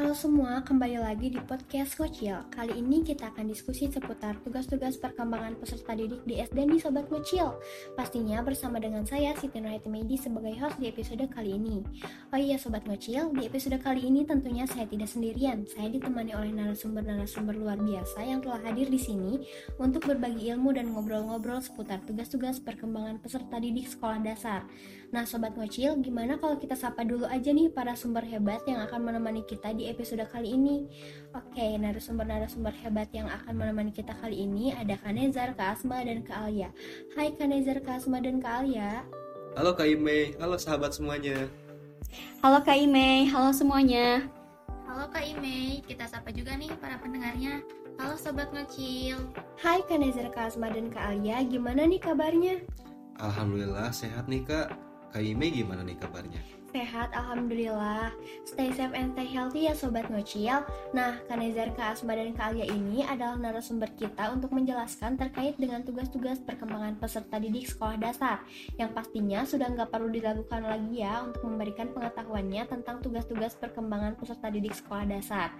Halo semua, kembali lagi di podcast Ngocil. Kali ini kita akan diskusi seputar tugas-tugas perkembangan peserta didik di SD di Sobat Ngocil. Pastinya bersama dengan saya, Siti Nurhayati Medi sebagai host di episode kali ini. Oh iya Sobat Ngocil, di episode kali ini tentunya saya tidak sendirian. Saya ditemani oleh narasumber-narasumber luar biasa yang telah hadir di sini untuk berbagi ilmu dan ngobrol-ngobrol seputar tugas-tugas perkembangan peserta didik sekolah dasar. Nah Sobat Ngocil, gimana kalau kita sapa dulu aja nih para sumber hebat yang akan menemani kita di episode kali ini. Oke, narasumber-narasumber hebat yang akan menemani kita kali ini ada Kanezar, Kak Asma, dan Kak Alia. Hai Kanezar, Kak Asma, dan Kak Alia. Halo Kak Ime, halo sahabat semuanya. Halo Kak Ime, halo semuanya. Halo Kak Ime, kita sapa juga nih para pendengarnya. Halo Sobat Ngecil. Hai Kanezar, Kak Asma, dan Kak Alia, gimana nih kabarnya? Alhamdulillah sehat nih Kak. Kak Ime gimana nih kabarnya? Sehat, Alhamdulillah. Stay safe and stay healthy ya Sobat Ngocil. Nah, Kanezar, Kak Asma, dan Kak Alia ini adalah narasumber kita untuk menjelaskan terkait dengan tugas-tugas perkembangan peserta didik sekolah dasar yang pastinya sudah nggak perlu dilakukan lagi ya untuk memberikan pengetahuannya tentang tugas-tugas perkembangan peserta didik sekolah dasar.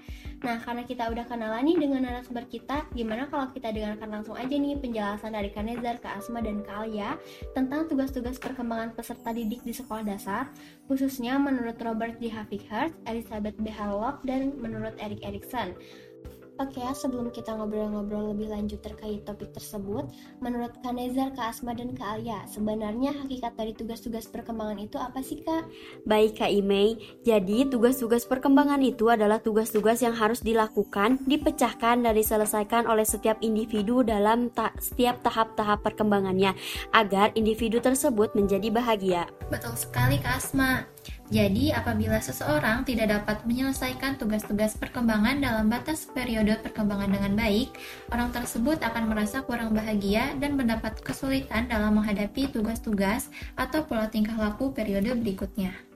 Nah, karena kita udah kenalan nih dengan narasumber kita, gimana kalau kita dengarkan langsung aja nih penjelasan dari Kanezar, Kak Asma, dan Kak Alia tentang tugas-tugas perkembangan peserta didik di sekolah dasar, khususnya menurut Robert G. Havikhurst, Elizabeth B. Harlock, dan menurut Erik Erikson. Oke, sebelum kita ngobrol-ngobrol lebih lanjut terkait topik tersebut, menurut Kanezar, Kak Asma, dan Kak Alia, sebenarnya hakikat dari tugas-tugas perkembangan itu apa sih, Kak? Baik Kak Ime, jadi tugas-tugas perkembangan itu adalah tugas-tugas yang harus dilakukan, dipecahkan, dan diselesaikan oleh setiap individu dalam ta setiap tahap-tahap perkembangannya, agar individu tersebut menjadi bahagia. Betul sekali Kak Asma. Jadi, apabila seseorang tidak dapat menyelesaikan tugas-tugas perkembangan dalam batas periode perkembangan dengan baik, orang tersebut akan merasa kurang bahagia dan mendapat kesulitan dalam menghadapi tugas-tugas atau pola tingkah laku periode berikutnya.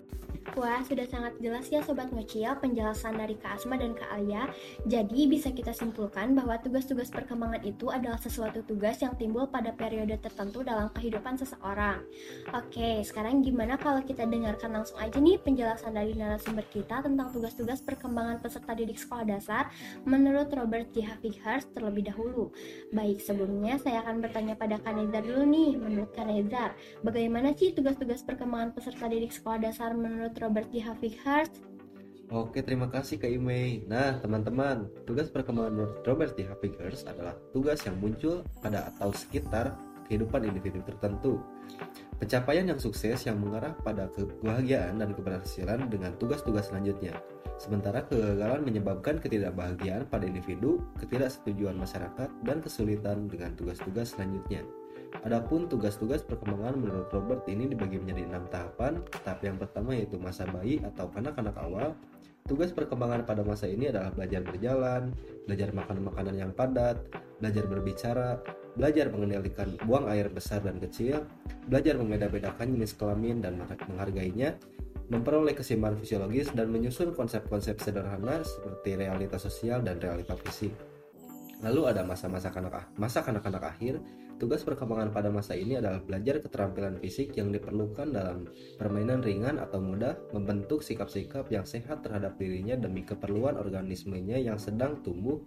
Wah, sudah sangat jelas ya Sobat Ngocil penjelasan dari Kak Asma dan Kak Alia. Jadi bisa kita simpulkan bahwa tugas-tugas perkembangan itu adalah sesuatu tugas yang timbul pada periode tertentu dalam kehidupan seseorang. Oke, sekarang gimana kalau kita dengarkan langsung aja nih penjelasan dari narasumber kita tentang tugas-tugas perkembangan peserta didik sekolah dasar menurut Robert J. Havikhurst terlebih dahulu. Baik, sebelumnya saya akan bertanya pada Kanezar dulu nih. Menurut Kanezar, bagaimana sih tugas-tugas perkembangan peserta didik sekolah dasar menurut Robert G. Havikhurst. Oke, terima kasih Kak Ime. Nah, teman-teman, tugas perkembangan Robert T. Havikhurst adalah tugas yang muncul pada atau sekitar kehidupan individu tertentu. Pencapaian yang sukses yang mengarah pada kebahagiaan dan keberhasilan dengan tugas-tugas selanjutnya. Sementara kegagalan menyebabkan ketidakbahagiaan pada individu, ketidaksetujuan masyarakat, dan kesulitan dengan tugas-tugas selanjutnya. Adapun tugas-tugas perkembangan menurut Robert ini dibagi menjadi enam tahapan. Tahap yang pertama yaitu masa bayi atau kanak-kanak awal. Tugas perkembangan pada masa ini adalah belajar berjalan, belajar makan makanan yang padat, belajar berbicara, belajar mengendalikan buang air besar dan kecil, belajar membeda-bedakan jenis kelamin dan menghargainya, memperoleh keseimbangan fisiologis dan menyusun konsep-konsep sederhana seperti realitas sosial dan realitas fisik. Lalu ada masa-masa kanak masa kanak-kanak akhir Tugas perkembangan pada masa ini adalah belajar keterampilan fisik yang diperlukan dalam permainan ringan atau mudah, membentuk sikap-sikap yang sehat terhadap dirinya demi keperluan organismenya yang sedang tumbuh,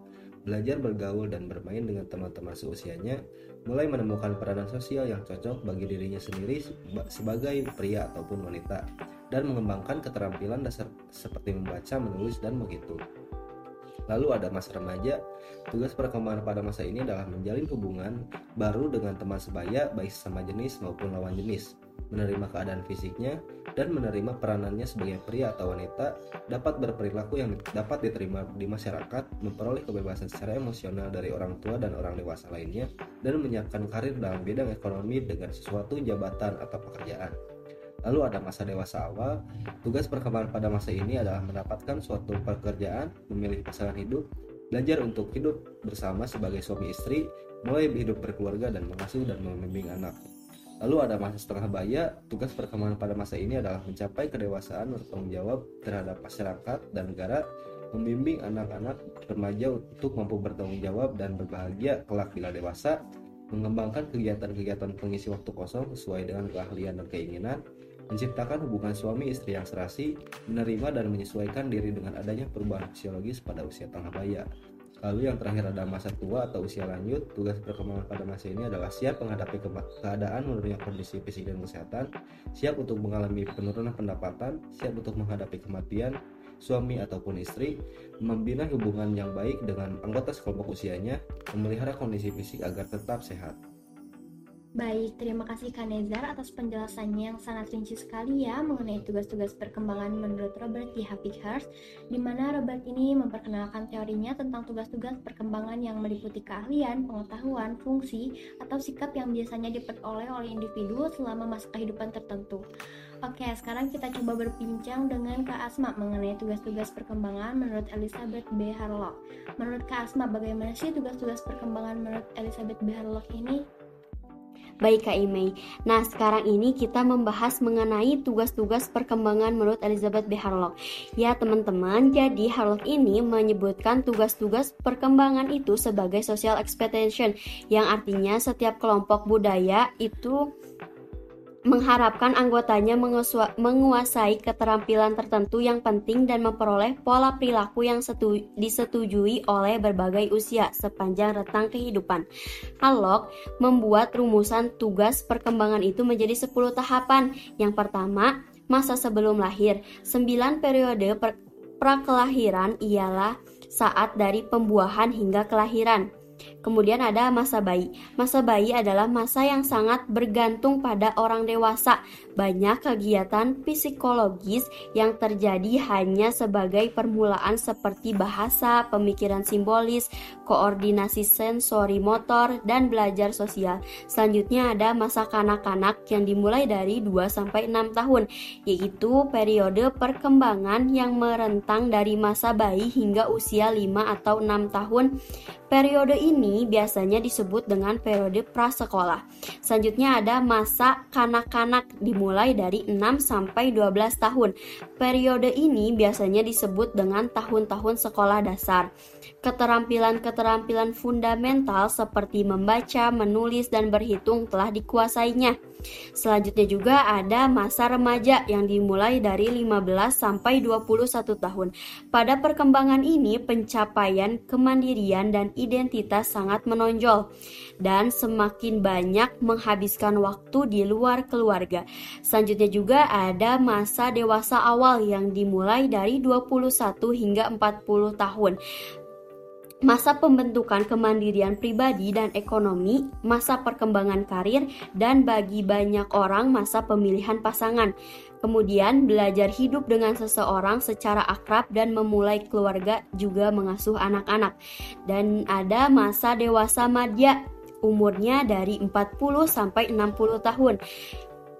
belajar bergaul dan bermain dengan teman-teman seusianya, mulai menemukan peranan sosial yang cocok bagi dirinya sendiri sebagai pria ataupun wanita, dan mengembangkan keterampilan dasar seperti membaca, menulis, dan begitu. Lalu ada masa remaja. Tugas perkembangan pada masa ini adalah menjalin hubungan baru dengan teman sebaya baik sama jenis maupun lawan jenis, menerima keadaan fisiknya, dan menerima peranannya sebagai pria atau wanita, dapat berperilaku yang dapat diterima di masyarakat, memperoleh kebebasan secara emosional dari orang tua dan orang dewasa lainnya, dan menyiapkan karir dalam bidang ekonomi dengan sesuatu jabatan atau pekerjaan. Lalu ada masa dewasa awal. Tugas perkembangan pada masa ini adalah mendapatkan suatu pekerjaan, memilih pasangan hidup, belajar untuk hidup bersama sebagai suami istri, mulai hidup berkeluarga dan mengasuh dan membimbing anak. Lalu ada masa setengah baya, tugas perkembangan pada masa ini adalah mencapai kedewasaan bertanggung jawab terhadap masyarakat dan negara, membimbing anak-anak remaja untuk mampu bertanggung jawab dan berbahagia kelak bila dewasa, mengembangkan kegiatan-kegiatan pengisi waktu kosong sesuai dengan keahlian dan keinginan, menciptakan hubungan suami istri yang serasi, menerima dan menyesuaikan diri dengan adanya perubahan fisiologis pada usia tengah baya. Lalu yang terakhir ada masa tua atau usia lanjut. Tugas perkembangan pada masa ini adalah siap menghadapi keadaan menurunnya kondisi fisik dan kesehatan, siap untuk mengalami penurunan pendapatan, siap untuk menghadapi kematian, suami ataupun istri, membina hubungan yang baik dengan anggota sekelompok usianya, memelihara kondisi fisik agar tetap sehat. Baik, terima kasih Kak Nezar atas penjelasannya yang sangat rinci sekali ya mengenai tugas-tugas perkembangan menurut Robert T. Hurst, di mana Robert ini memperkenalkan teorinya tentang tugas-tugas perkembangan yang meliputi keahlian, pengetahuan, fungsi, atau sikap yang biasanya diperoleh oleh individu selama masa kehidupan tertentu. Oke, sekarang kita coba berbincang dengan Kak Asma mengenai tugas-tugas perkembangan menurut Elizabeth B. Harlock. Menurut Kak Asma, bagaimana sih tugas-tugas perkembangan menurut Elizabeth B. Harlock ini? Baik Kak Imei. Nah, sekarang ini kita membahas mengenai tugas-tugas perkembangan menurut Elizabeth B. Harlock. Ya, teman-teman, jadi Harlock ini menyebutkan tugas-tugas perkembangan itu sebagai social expectation, yang artinya setiap kelompok budaya itu mengharapkan anggotanya menguasai keterampilan tertentu yang penting dan memperoleh pola perilaku yang disetujui oleh berbagai usia sepanjang rentang kehidupan. Halok membuat rumusan tugas perkembangan itu menjadi 10 tahapan. Yang pertama, masa sebelum lahir. 9 periode prakelahiran ialah saat dari pembuahan hingga kelahiran. Kemudian ada masa bayi. Masa bayi adalah masa yang sangat bergantung pada orang dewasa. Banyak kegiatan psikologis yang terjadi hanya sebagai permulaan seperti bahasa, pemikiran simbolis, koordinasi sensori motor, dan belajar sosial. Selanjutnya ada masa kanak-kanak yang dimulai dari 2 sampai 6 tahun, yaitu periode perkembangan yang merentang dari masa bayi hingga usia 5 atau 6 tahun. Periode ini biasanya disebut dengan periode prasekolah. Selanjutnya ada masa kanak-kanak dimulai dari 6 sampai 12 tahun. Periode ini biasanya disebut dengan tahun-tahun sekolah dasar. Keterampilan-keterampilan fundamental seperti membaca, menulis, dan berhitung telah dikuasainya. Selanjutnya juga ada masa remaja yang dimulai dari 15 sampai 21 tahun. Pada perkembangan ini pencapaian kemandirian dan identitas sangat menonjol dan semakin banyak menghabiskan waktu di luar keluarga. Selanjutnya juga ada masa dewasa awal yang dimulai dari 21 hingga 40 tahun masa pembentukan kemandirian pribadi dan ekonomi, masa perkembangan karir, dan bagi banyak orang masa pemilihan pasangan. Kemudian belajar hidup dengan seseorang secara akrab dan memulai keluarga juga mengasuh anak-anak. Dan ada masa dewasa madya, umurnya dari 40 sampai 60 tahun.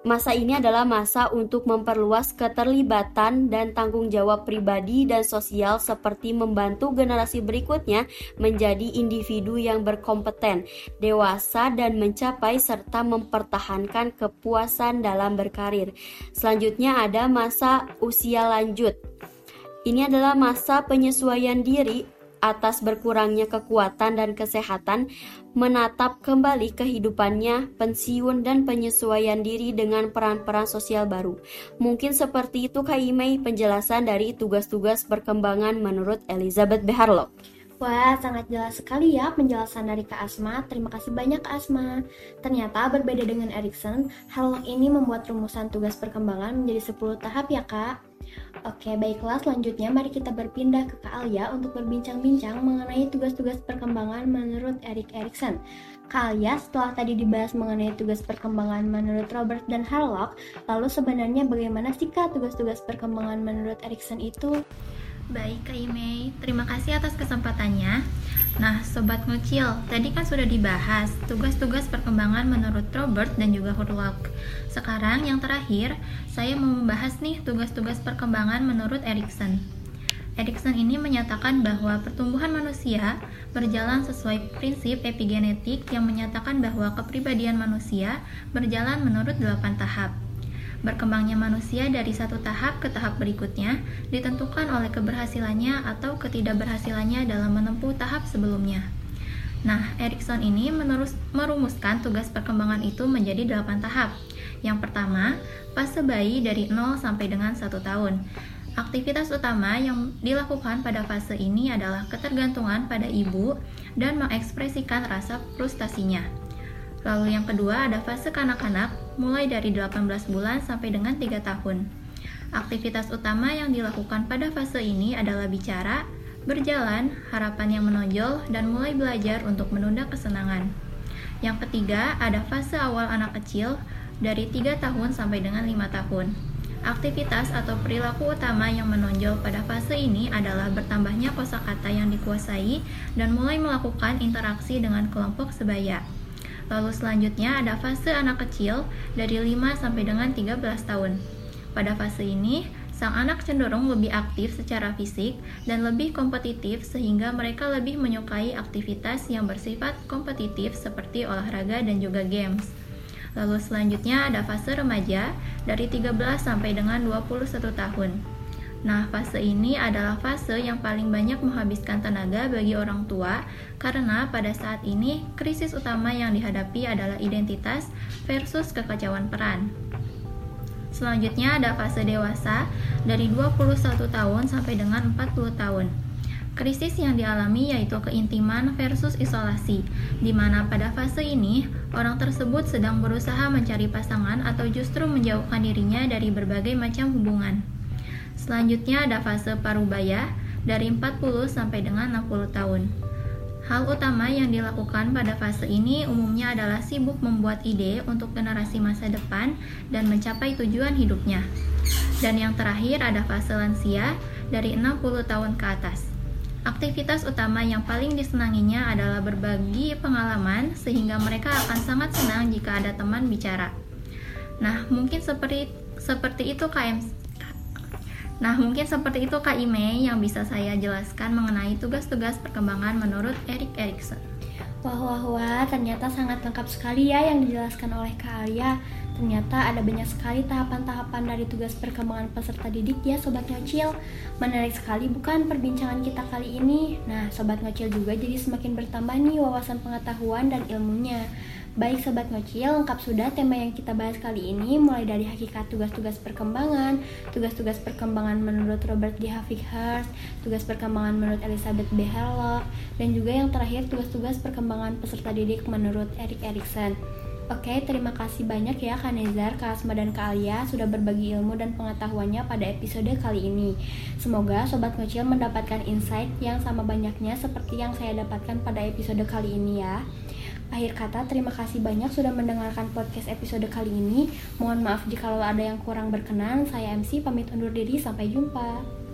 Masa ini adalah masa untuk memperluas keterlibatan dan tanggung jawab pribadi dan sosial seperti membantu generasi berikutnya menjadi individu yang berkompeten, dewasa dan mencapai serta mempertahankan kepuasan dalam berkarir. Selanjutnya ada masa usia lanjut. Ini adalah masa penyesuaian diri atas berkurangnya kekuatan dan kesehatan, menatap kembali kehidupannya, pensiun, dan penyesuaian diri dengan peran-peran sosial baru. Mungkin seperti itu Kak Imei penjelasan dari tugas-tugas perkembangan menurut Elizabeth B. Wah, sangat jelas sekali ya penjelasan dari Kak Asma. Terima kasih banyak Kak Asma. Ternyata berbeda dengan Erikson, Harlock ini membuat rumusan tugas perkembangan menjadi 10 tahap ya Kak. Oke, baiklah selanjutnya mari kita berpindah ke Kak Alia untuk berbincang-bincang mengenai tugas-tugas perkembangan menurut Erik Erikson. Kak Alia, setelah tadi dibahas mengenai tugas perkembangan menurut Robert dan Harlock, lalu sebenarnya bagaimana sih Kak tugas-tugas perkembangan menurut Erikson itu? Baik Kak Imei, terima kasih atas kesempatannya. Nah, Sobat Ngucil, tadi kan sudah dibahas tugas-tugas perkembangan menurut Robert dan juga Hurlock. Sekarang yang terakhir, saya mau membahas nih tugas-tugas perkembangan menurut Erikson. Erikson ini menyatakan bahwa pertumbuhan manusia berjalan sesuai prinsip epigenetik yang menyatakan bahwa kepribadian manusia berjalan menurut delapan tahap. Berkembangnya manusia dari satu tahap ke tahap berikutnya ditentukan oleh keberhasilannya atau ketidakberhasilannya dalam menempuh tahap sebelumnya. Nah, Erikson ini menerus, merumuskan tugas perkembangan itu menjadi delapan tahap. Yang pertama, fase bayi dari 0 sampai dengan 1 tahun. Aktivitas utama yang dilakukan pada fase ini adalah ketergantungan pada ibu dan mengekspresikan rasa frustasinya. Lalu yang kedua ada fase kanak-kanak mulai dari 18 bulan sampai dengan 3 tahun. Aktivitas utama yang dilakukan pada fase ini adalah bicara, berjalan, harapan yang menonjol, dan mulai belajar untuk menunda kesenangan. Yang ketiga ada fase awal anak kecil dari 3 tahun sampai dengan 5 tahun. Aktivitas atau perilaku utama yang menonjol pada fase ini adalah bertambahnya kosakata yang dikuasai dan mulai melakukan interaksi dengan kelompok sebaya. Lalu selanjutnya ada fase anak kecil dari 5 sampai dengan 13 tahun. Pada fase ini, sang anak cenderung lebih aktif secara fisik dan lebih kompetitif sehingga mereka lebih menyukai aktivitas yang bersifat kompetitif seperti olahraga dan juga games. Lalu selanjutnya ada fase remaja dari 13 sampai dengan 21 tahun. Nah, fase ini adalah fase yang paling banyak menghabiskan tenaga bagi orang tua karena pada saat ini krisis utama yang dihadapi adalah identitas versus kekacauan peran. Selanjutnya ada fase dewasa dari 21 tahun sampai dengan 40 tahun. Krisis yang dialami yaitu keintiman versus isolasi, di mana pada fase ini orang tersebut sedang berusaha mencari pasangan atau justru menjauhkan dirinya dari berbagai macam hubungan. Selanjutnya ada fase parubaya dari 40 sampai dengan 60 tahun. Hal utama yang dilakukan pada fase ini umumnya adalah sibuk membuat ide untuk generasi masa depan dan mencapai tujuan hidupnya. Dan yang terakhir ada fase lansia dari 60 tahun ke atas. Aktivitas utama yang paling disenanginya adalah berbagi pengalaman sehingga mereka akan sangat senang jika ada teman bicara. Nah, mungkin seperti seperti itu KM Nah, mungkin seperti itu Kak Ime yang bisa saya jelaskan mengenai tugas-tugas perkembangan menurut Erik Erikson. Wah, wah, wah, ternyata sangat lengkap sekali ya yang dijelaskan oleh Kak Alia. Ternyata ada banyak sekali tahapan-tahapan dari tugas perkembangan peserta didik ya Sobat Ngocil. Menarik sekali bukan perbincangan kita kali ini? Nah, Sobat Ngocil juga jadi semakin bertambah nih wawasan pengetahuan dan ilmunya. Baik Sobat Ngocil, lengkap sudah tema yang kita bahas kali ini mulai dari hakikat tugas-tugas perkembangan, tugas-tugas perkembangan menurut Robert G. Hurst, tugas perkembangan menurut Elizabeth B. Dan juga yang terakhir tugas-tugas perkembangan peserta didik menurut Erik Erikson. Oke, terima kasih banyak ya Kak Nezar, Kak Asma, dan Kak Alia sudah berbagi ilmu dan pengetahuannya pada episode kali ini. Semoga Sobat Ngocil mendapatkan insight yang sama banyaknya seperti yang saya dapatkan pada episode kali ini ya. Akhir kata, terima kasih banyak sudah mendengarkan podcast episode kali ini. Mohon maaf jika ada yang kurang berkenan. Saya MC pamit undur diri, sampai jumpa.